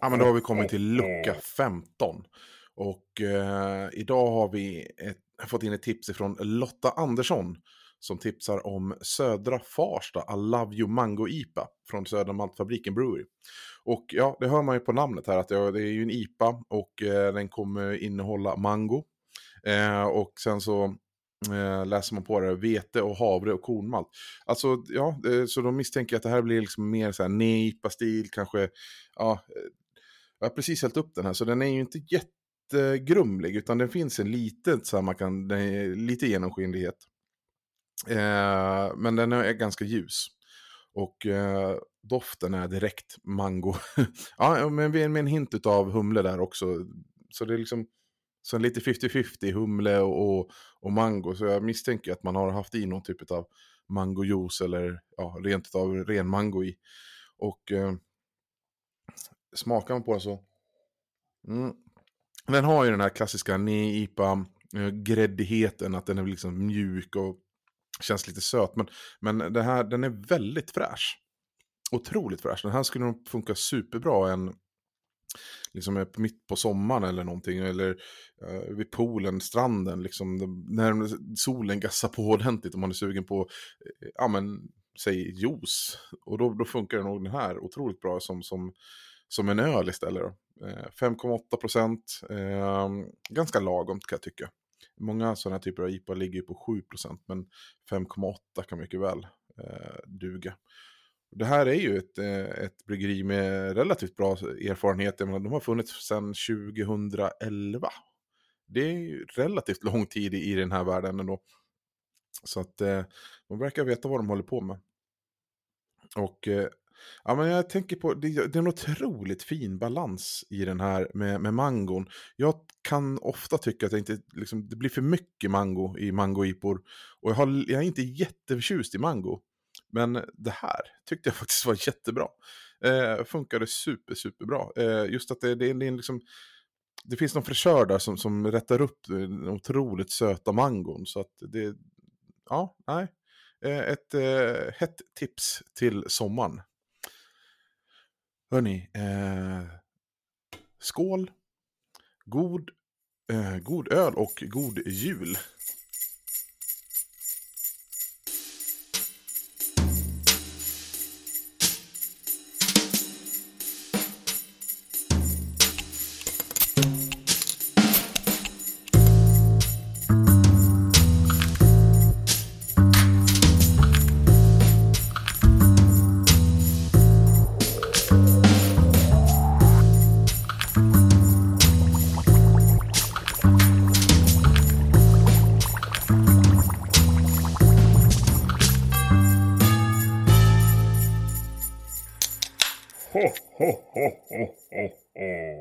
Ja, men då har vi kommit till lucka 15. Och eh, idag har vi ett, fått in ett tips från Lotta Andersson. Som tipsar om Södra Farsta I Love You Mango IPA från Södra Maltfabriken Brewery. Och ja, det hör man ju på namnet här att det är ju en IPA och eh, den kommer innehålla mango. Eh, och sen så eh, läser man på det, vete och havre och kornmalt. Alltså, ja, eh, så de misstänker att det här blir liksom mer så här nejpa-stil, kanske, ja, eh, jag har precis hällt upp den här, så den är ju inte jättegrumlig, utan den finns en liten, så här, man kan, lite genomskinlighet. Eh, men den är ganska ljus. Och eh, doften är direkt mango. ja, men med en hint av humle där också. Så det är liksom så lite 50-50 humle och, och, och, mango. Så jag misstänker att man har haft i någon typ av mangojuice eller ja, rent av ren mango i. Och eh, smakar man på den så... Mm, den har ju den här klassiska neipa-gräddigheten. Eh, att den är liksom mjuk och känns lite söt. Men, men den här, den är väldigt fräsch. Otroligt fräsch. Den här skulle nog funka superbra en, liksom mitt på sommaren eller någonting. Eller uh, vid poolen, stranden, liksom, när solen gassar på ordentligt. och man är sugen på, uh, ja men, säg juice. Och då, då funkar det nog den här otroligt bra som, som, som en öl istället. Uh, eh, 5,8 procent, ehm, ganska lagom kan jag tycka. Många sådana här typer av IPA ligger ju på 7 procent, men 5,8 kan mycket väl eh, duga. Det här är ju ett, eh, ett bryggeri med relativt bra erfarenhet. de har funnits sedan 2011. Det är ju relativt lång tid i den här världen ändå. Så att eh, de verkar veta vad de håller på med. Och eh, ja, men jag tänker på, det, det, är en otroligt fin balans i den här med, med mangon. Jag kan ofta tycka att det, inte, liksom, det blir för mycket mango i mangoipor. Och jag, har, jag är inte jätteförtjust i mango. Men det här tyckte jag faktiskt var jättebra. Eh, funkade super, superbra. Eh, just att det, det, det är liksom... Det finns någon fräschör där som, som rättar upp den otroligt söta mangon. Så att det... Ja, nej. Eh, ett eh, hett tips till sommaren. Hörni, eh, skål. God, eh, god öl och god jul. ほっほっほっほっほ。